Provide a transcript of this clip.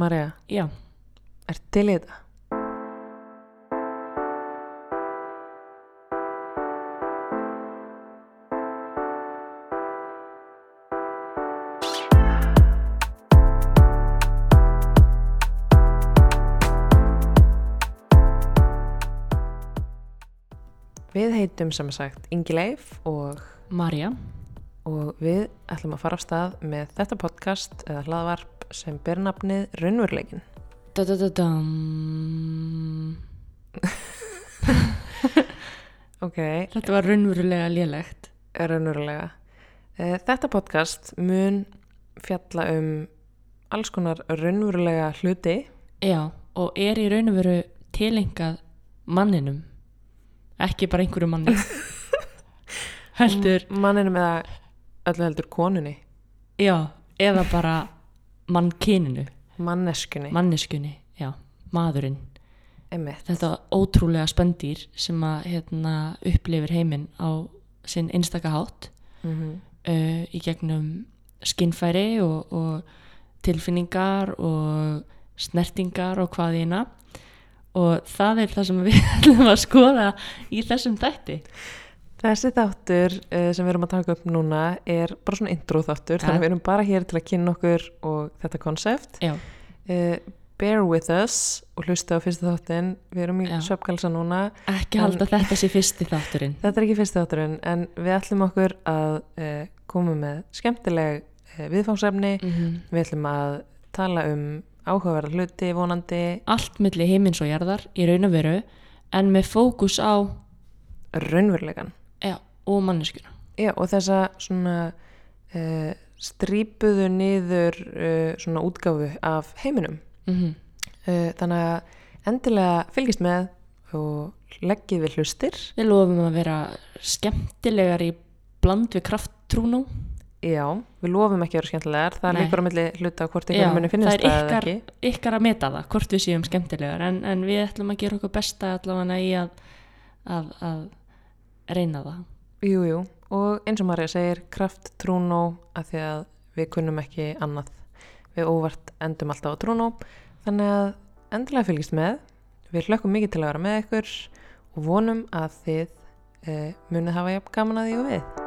Marja, Já, er til í þetta? Við heitum sem sagt Ingi Leif og, Marja. Og við ætlum að fara af stað með þetta podcast eða hlaðvarp sem ber nafnið Raunveruleikin. Da-da-da-dam. Ok, Þetta var raunverulega lélegt. raunverulega. Eh, Þetta podcast mun fjalla um alls konar raunverulega hluti. Já, og er í veru tilengað manninum. Ekki bara einhverju manni. Heldur, Manninum eða öllu heldur konunni, já, eða bara mannkininu, manneskunni, manneskunni, já, maðurinn. emitt. Þetta ótrúlega spendýr sem að hérna, upplifir heiminn á sinn einstaka hátt Mm uh, í gegnum skinnfæri og, og tilfinningar og snertingar og hvað eina. Og það er það sem við ætlum að skoða í þessum þætti Þessi þáttur uh, sem við erum að taka upp núna er bara svona intro þáttur, Ja. þannig að við erum bara hér til að kynna okkur og þetta konsept. Já, Uh, bear with us og hlusta á fyrsta þáttin, við erum í söpkalsa núna. ekki En- halda þetta sé fyrsti þátturinn Þetta er ekki fyrsta þátturinn en við ætlum okkur að uh, koma með skemmtileg viðfangsefni. mm Við ætlum að tala um áhugaverða hluti vonandi, Allt milli heimins og jarðar í raun og veru en með fókus á raunverulegan. Og manneskuna Já, og þessa svona uh, strípuðu niður uh, svona útgáfu af heiminum. mm Uh, þannig að endilega fylgist með og leggið við hlustir. Við lofum að vera skemmtilegar í bland við krafttrúnú Já, við lofum ekki að vera skemmtilegar. Það Nei. líkur á milli hluta hvort ykkur muni finnast það er það eða ykkar, ykkar að meta það, hvort við séum skemmtilegar en, en við ætlum að gera okkur besta allavega í að, að, að reyna það Jú, jú, og eins og Marja segir kraft trúnó að því að við kunnum ekki annað. Við óvart endum alltaf á trúnó þannig að endilega fylgist með. Við hlökkum mikið til að vera með ykkur og vonum að þið eh, munið hafa jafn gaman að því og við